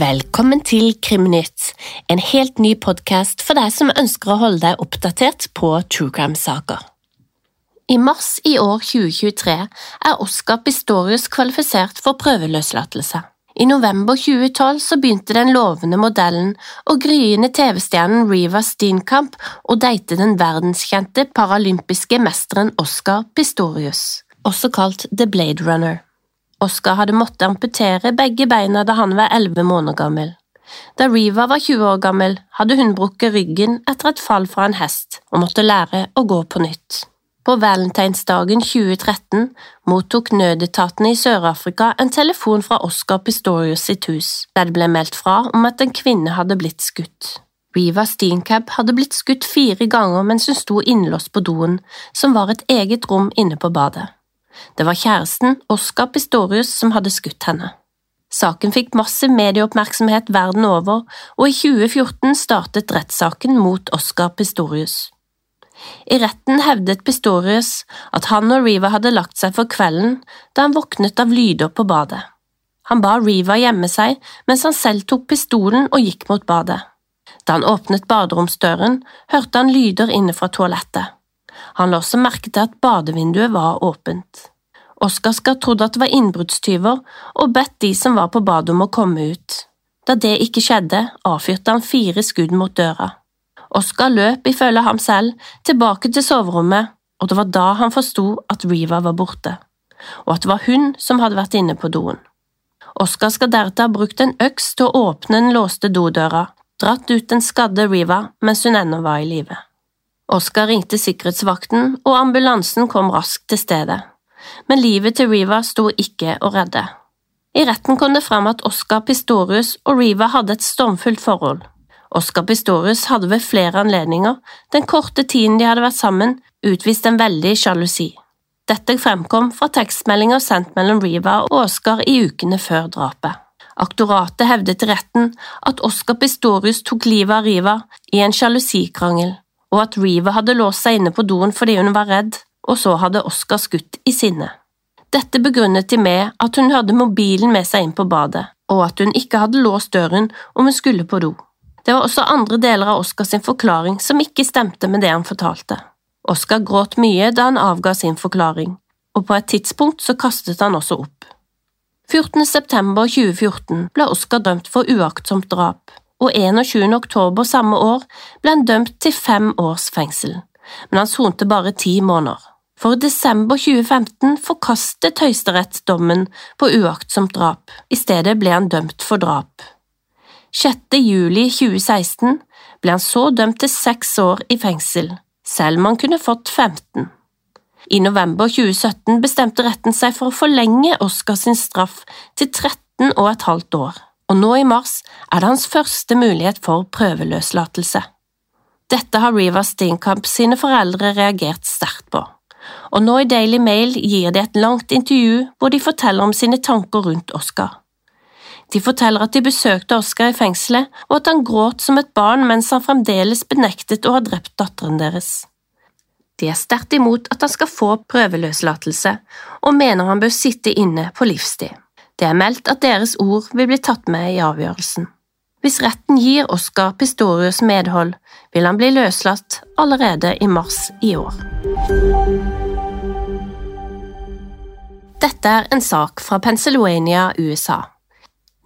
Velkommen til Krimnytt, en helt ny podkast for deg som ønsker å holde deg oppdatert på true crime-saker. I mars i år 2023 er Oscar Pistorius kvalifisert for prøveløslatelse. I november 2012 så begynte den lovende modellen og gryende TV-stjernen Riva Steenkamp å date den verdenskjente paralympiske mesteren Oscar Pistorius, også kalt The Blade Runner. Oscar hadde måttet amputere begge beina da han var elleve måneder gammel. Da Riva var 20 år gammel, hadde hun brukket ryggen etter et fall fra en hest og måtte lære å gå på nytt. På valentinsdagen 2013 mottok nødetatene i Sør-Afrika en telefon fra Oscar Pistorius sitt hus, der det ble meldt fra om at en kvinne hadde blitt skutt. Riva Steencab hadde blitt skutt fire ganger mens hun sto innelåst på doen, som var et eget rom inne på badet. Det var kjæresten, Oscar Pistorius, som hadde skutt henne. Saken fikk massiv medieoppmerksomhet verden over, og i 2014 startet rettssaken mot Oscar Pistorius. I retten hevdet Pistorius at han og Riva hadde lagt seg for kvelden da han våknet av lyder på badet. Han ba Riva gjemme seg, mens han selv tok pistolen og gikk mot badet. Da han åpnet baderomsdøren, hørte han lyder inne fra toalettet. Han la også merke til at badevinduet var åpent. Oskar skal trodd at det var innbruddstyver, og bedt de som var på badet om å komme ut. Da det ikke skjedde, avfyrte han fire skudd mot døra. Oskar løp, ifølge ham selv, tilbake til soverommet, og det var da han forsto at Riva var borte, og at det var hun som hadde vært inne på doen. Oskar skal deretter ha brukt en øks til å åpne den låste dodøra, dratt ut den skadde Riva mens hun ennå var i live. Oskar ringte sikkerhetsvakten, og ambulansen kom raskt til stedet men livet til Riva sto ikke å redde. I retten kom det frem at Oscar Pistorius og Riva hadde et stormfullt forhold. Oscar Pistorius hadde ved flere anledninger, den korte tiden de hadde vært sammen, utvist en veldig sjalusi. Dette fremkom fra tekstmeldinger sendt mellom Riva og Oscar i ukene før drapet. Aktoratet hevdet til retten at Oscar Pistorius tok livet av Riva i en sjalusikrangel, og at Riva hadde låst seg inne på doen fordi hun var redd, og så hadde Oscar skutt i sinne. Dette begrunnet de med at hun hadde mobilen med seg inn på badet, og at hun ikke hadde låst døren om hun skulle på do. Det var også andre deler av Oskars forklaring som ikke stemte med det han fortalte. Oskar gråt mye da han avga sin forklaring, og på et tidspunkt så kastet han også opp. 14. september 2014 ble Oskar dømt for uaktsomt drap, og 21. oktober samme år ble han dømt til fem års fengsel, men han sonte bare ti måneder for desember 2015 forkastet Høyesterett dommen på uaktsomt drap, i stedet ble han dømt for drap. 6. juli 2016 ble han så dømt til seks år i fengsel, selv om han kunne fått 15. I november 2017 bestemte retten seg for å forlenge Oscar sin straff til 13 og et halvt år, og nå i mars er det hans første mulighet for prøveløslatelse. Dette har Riva Steenkamp sine foreldre reagert sterkt på og nå i Daily Mail gir de et langt intervju hvor de forteller om sine tanker rundt Oscar. De forteller at de besøkte Oscar i fengselet, og at han gråt som et barn mens han fremdeles benektet å ha drept datteren deres. De er sterkt imot at han skal få prøveløslatelse, og mener han bør sitte inne på livstid. Det er meldt at deres ord vil bli tatt med i avgjørelsen. Hvis retten gir Oscar Pistorius medhold, vil han bli løslatt allerede i mars i år. Dette er en sak fra Pennsylvania, USA.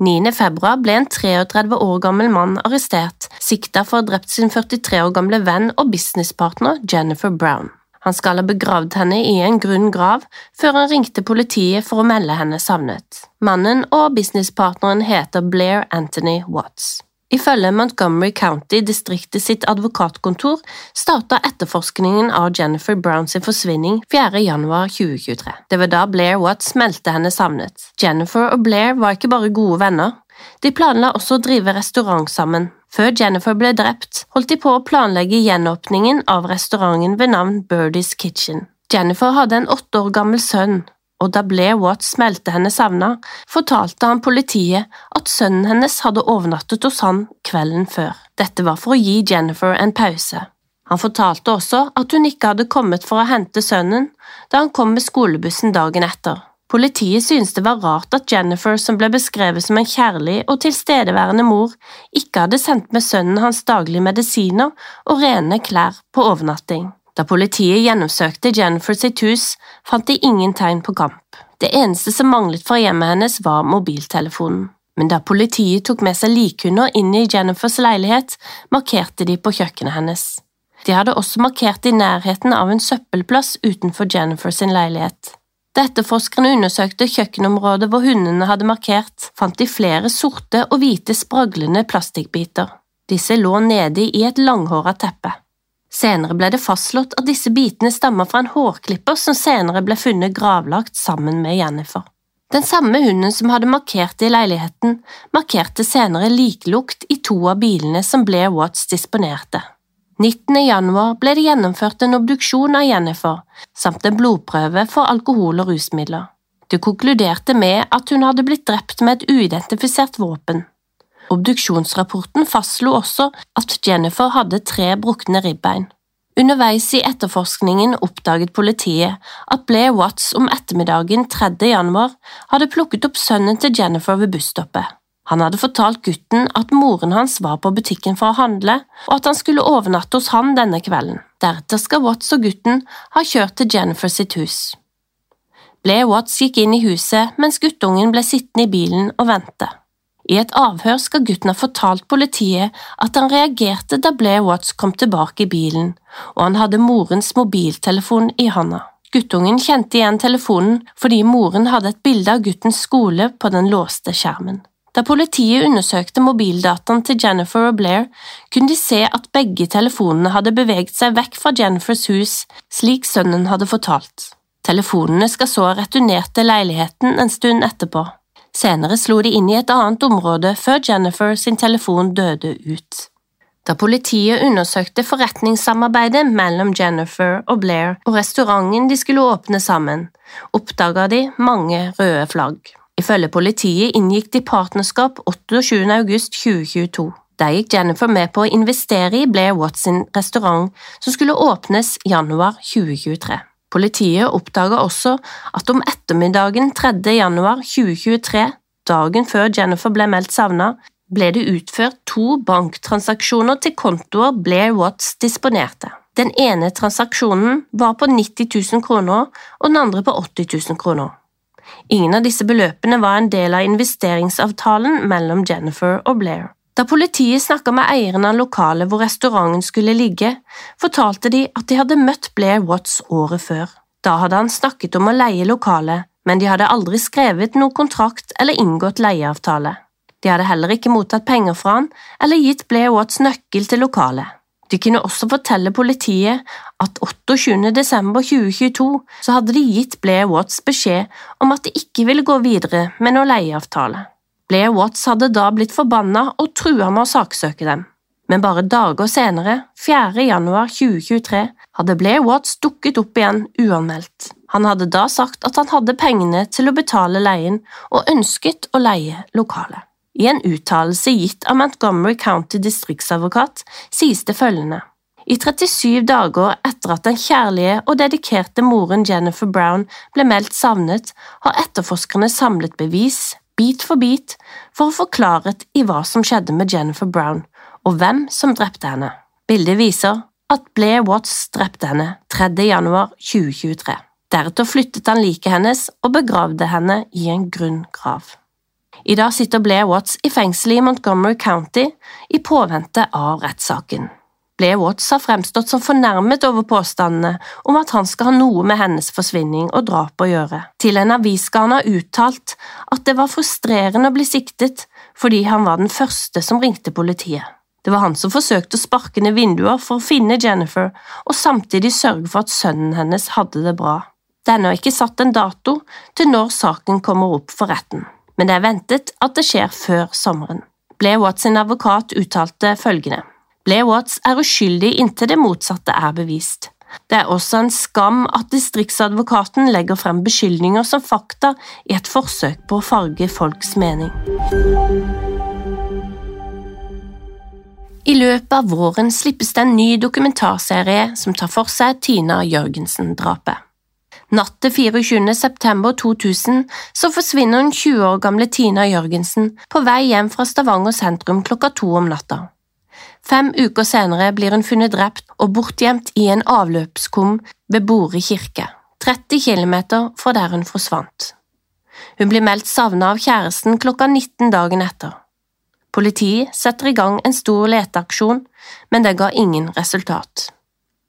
9. februar ble en 33 år gammel mann arrestert, sikta for å ha drept sin 43 år gamle venn og businesspartner Jennifer Brown. Han skal ha begravd henne i en grunn grav før han ringte politiet for å melde henne savnet. Mannen og businesspartneren heter Blair Anthony Watts. Ifølge Montgomery County distriktet sitt advokatkontor starta etterforskningen av Jennifer Browns forsvinning 4. januar 2023. Det var da Blair Watts meldte henne savnet. Jennifer og Blair var ikke bare gode venner, de planla også å drive restaurant sammen. Før Jennifer ble drept, holdt de på å planlegge gjenåpningen av restauranten ved navn Birdies Kitchen. Jennifer hadde en åtte år gammel sønn, og da Blair Watts meldte henne savna, fortalte han politiet at sønnen hennes hadde overnattet hos han kvelden før. Dette var for å gi Jennifer en pause. Han fortalte også at hun ikke hadde kommet for å hente sønnen da han kom med skolebussen dagen etter. Politiet syntes det var rart at Jennifer, som ble beskrevet som en kjærlig og tilstedeværende mor, ikke hadde sendt med sønnen hans daglige medisiner og rene klær på overnatting. Da politiet gjennomsøkte Jennifer sitt hus, fant de ingen tegn på kamp. Det eneste som manglet fra hjemmet hennes, var mobiltelefonen. Men da politiet tok med seg likhunder inn i Jennifers leilighet, markerte de på kjøkkenet hennes. De hadde også markert i nærheten av en søppelplass utenfor Jennifers leilighet. Da etterforskerne undersøkte kjøkkenområdet hvor hundene hadde markert, fant de flere sorte og hvite spraglende plastikkbiter. Disse lå nede i et langhåra teppe. Senere ble det fastslått at disse bitene stammer fra en hårklipper som senere ble funnet gravlagt sammen med Jennifer. Den samme hunden som hadde markert i leiligheten, markerte senere liklukt i to av bilene som Blair Watts disponerte. 19. januar ble det gjennomført en obduksjon av Jennifer, samt en blodprøve for alkohol og rusmidler. Det konkluderte med at hun hadde blitt drept med et uidentifisert våpen. Obduksjonsrapporten fastslo også at Jennifer hadde tre brukne ribbein. Underveis i etterforskningen oppdaget politiet at Blair Watts om ettermiddagen 3. januar hadde plukket opp sønnen til Jennifer ved busstoppet. Han hadde fortalt gutten at moren hans var på butikken for å handle, og at han skulle overnatte hos han denne kvelden. Deretter skal Watts og gutten ha kjørt til Jennifer sitt hus. Blair Watts gikk inn i huset mens guttungen ble sittende i bilen og vente. I et avhør skal gutten ha fortalt politiet at han reagerte da Blair Watts kom tilbake i bilen, og han hadde morens mobiltelefon i hånda. Guttungen kjente igjen telefonen fordi moren hadde et bilde av guttens skole på den låste skjermen. Da politiet undersøkte mobildataen til Jennifer og Blair, kunne de se at begge telefonene hadde beveget seg vekk fra Jennifers hus, slik sønnen hadde fortalt. Telefonene skal så ha returnert til leiligheten en stund etterpå. Senere slo de inn i et annet område før Jennifer sin telefon døde ut. Da politiet undersøkte forretningssamarbeidet mellom Jennifer og Blair og restauranten de skulle åpne sammen, oppdaga de mange røde flagg. Ifølge politiet inngikk de partnerskap 28. august 2022. Der gikk Jennifer med på å investere i Blair Watson restaurant, som skulle åpnes januar 2023. Politiet oppdaga også at om ettermiddagen 3. januar 2023, dagen før Jennifer ble meldt savna, ble det utført to banktransaksjoner til kontoer Blair Watts disponerte. Den ene transaksjonen var på 90 000 kroner og den andre på 80 000 kroner. Ingen av disse beløpene var en del av investeringsavtalen mellom Jennifer og Blair. Da politiet snakka med eieren av lokalet hvor restauranten skulle ligge, fortalte de at de hadde møtt Blair Watts året før. Da hadde han snakket om å leie lokalet, men de hadde aldri skrevet noen kontrakt eller inngått leieavtale. De hadde heller ikke mottatt penger fra han eller gitt Blair Watts nøkkel til lokalet. De kunne også fortelle politiet at 28. desember 2022 så hadde de gitt Blair Watts beskjed om at de ikke ville gå videre med noen leieavtale. Blair Watts hadde da blitt forbanna og trua med å saksøke dem. Men bare dager senere, 4. januar 2023, hadde Blair Watts dukket opp igjen uanmeldt. Han hadde da sagt at han hadde pengene til å betale leien og ønsket å leie lokalet. I en uttalelse gitt av Montgomery County distriktsadvokat sies det følgende. I 37 dager etter at den kjærlige og dedikerte moren Jennifer Brown ble meldt savnet, har etterforskerne samlet bevis, bit for bit for å få klarhet i hva som skjedde med Jennifer Brown, og hvem som drepte henne. Bildet viser at Blair Watts drepte henne 3. januar 2023. Deretter flyttet han liket hennes og begravde henne i en grunn grav. I dag sitter Blair Watts i fengselet i Montgomery County i påvente av rettssaken. Watts har fremstått som fornærmet over påstandene om at han skal ha noe med hennes forsvinning og drap å gjøre. Til en avis skal han ha uttalt at det var frustrerende å bli siktet fordi han var den første som ringte politiet. Det var han som forsøkte å sparke ned vinduer for å finne Jennifer og samtidig sørge for at sønnen hennes hadde det bra. Det er ennå ikke satt en dato til når saken kommer opp for retten, men det er ventet at det skjer før sommeren. Blair Watts sin advokat uttalte følgende. Blair Watts er uskyldig inntil det motsatte er bevist. Det er også en skam at distriktsadvokaten legger frem beskyldninger som fakta i et forsøk på å farge folks mening. I løpet av våren slippes det en ny dokumentarserie som tar for seg Tina Jørgensen-drapet. Natt til 24. september 2000 så forsvinner den 20 år gamle Tina Jørgensen på vei hjem fra Stavanger sentrum klokka to om natta. Fem uker senere blir hun funnet drept og bortgjemt i en avløpskum ved Bore kirke, 30 km fra der hun forsvant. Hun blir meldt savnet av kjæresten klokka 19 dagen etter. Politiet setter i gang en stor leteaksjon, men det ga ingen resultat.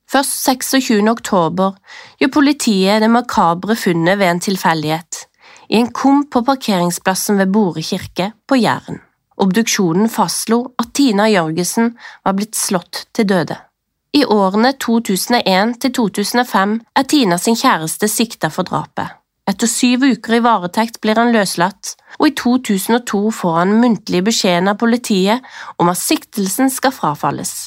Først 26. oktober gjør politiet det makabre funnet ved en tilfeldighet, i en kum på parkeringsplassen ved Bore kirke på Jæren. Obduksjonen fastslo at Tina Jørgensen var blitt slått til døde. I årene 2001 til 2005 er Tina sin kjæreste sikta for drapet. Etter syv uker i varetekt blir han løslatt, og i 2002 får han muntlig beskjeden av politiet om at siktelsen skal frafalles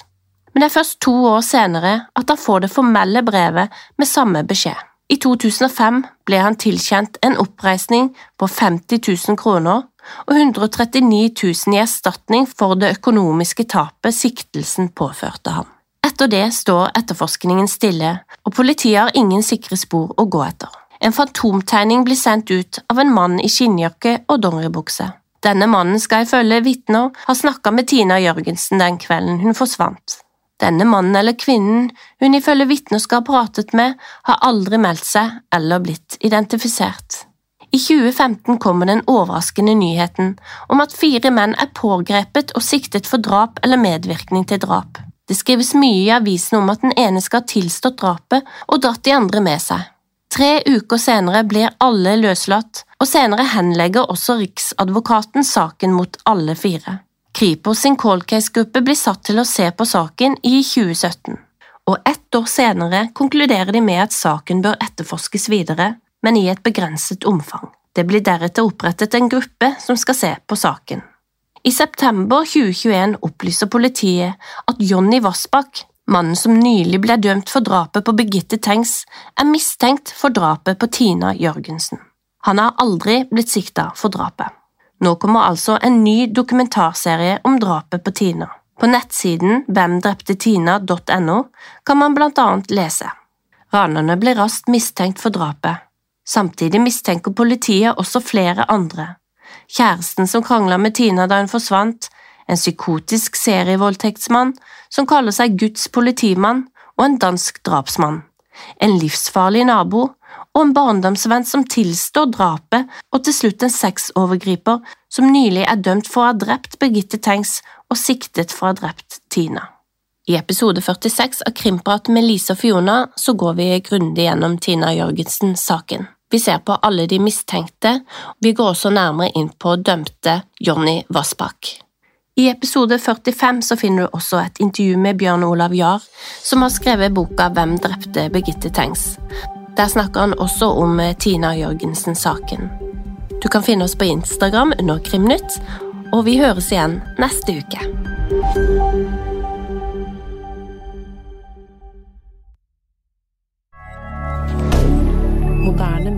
men det er først to år senere at han får det formelle brevet med samme beskjed. I 2005 ble han tilkjent en oppreisning på 50 000 kroner og 139 000 i erstatning for det økonomiske tapet siktelsen påførte ham. Etter det står etterforskningen stille, og politiet har ingen sikre spor å gå etter. En fantomtegning blir sendt ut av en mann i skinnjakke og dongeribukse. Denne mannen skal ifølge vitner ha snakka med Tina Jørgensen den kvelden hun forsvant. Denne mannen eller kvinnen hun ifølge vitner skal ha pratet med, har aldri meldt seg eller blitt identifisert. I 2015 kommer den overraskende nyheten om at fire menn er pågrepet og siktet for drap eller medvirkning til drap. Det skrives mye i avisen om at den ene skal ha tilstått drapet og dratt de andre med seg. Tre uker senere blir alle løslatt, og senere henlegger også Riksadvokaten saken mot alle fire. Kripos sin call case-gruppe blir satt til å se på saken i 2017, og ett år senere konkluderer de med at saken bør etterforskes videre, men i et begrenset omfang. Det blir deretter opprettet en gruppe som skal se på saken. I september 2021 opplyser politiet at Jonny Vassbakk, mannen som nylig ble dømt for drapet på Birgitte Tengs, er mistenkt for drapet på Tina Jørgensen. Han har aldri blitt sikta for drapet. Nå kommer altså en ny dokumentarserie om drapet på Tina. På nettsiden hvemdreptetina.no kan man blant annet lese. Ranerne ble raskt mistenkt for drapet. Samtidig mistenker politiet også flere andre. Kjæresten som krangla med Tina da hun forsvant, en psykotisk serievoldtektsmann som kaller seg Guds politimann, og en dansk drapsmann. En livsfarlig nabo og en barndomsvenn som tilstår drapet, og til slutt en sexovergriper som nylig er dømt for å ha drept Birgitte Tengs og siktet for å ha drept Tina. I episode 46 av Krimprat med Lise og Fiona så går vi grundig gjennom Tina Jørgensen-saken. Vi ser på alle de mistenkte, og vi går også nærmere inn på dømte Jonny Vassbakk. I episode 45 så finner du også et intervju med Bjørn Olav Jahr, som har skrevet boka Hvem drepte Birgitte Tengs? Der snakker han også om eh, Tina Jørgensen-saken. Du kan finne oss på Instagram under Krimnytt, og vi høres igjen neste uke.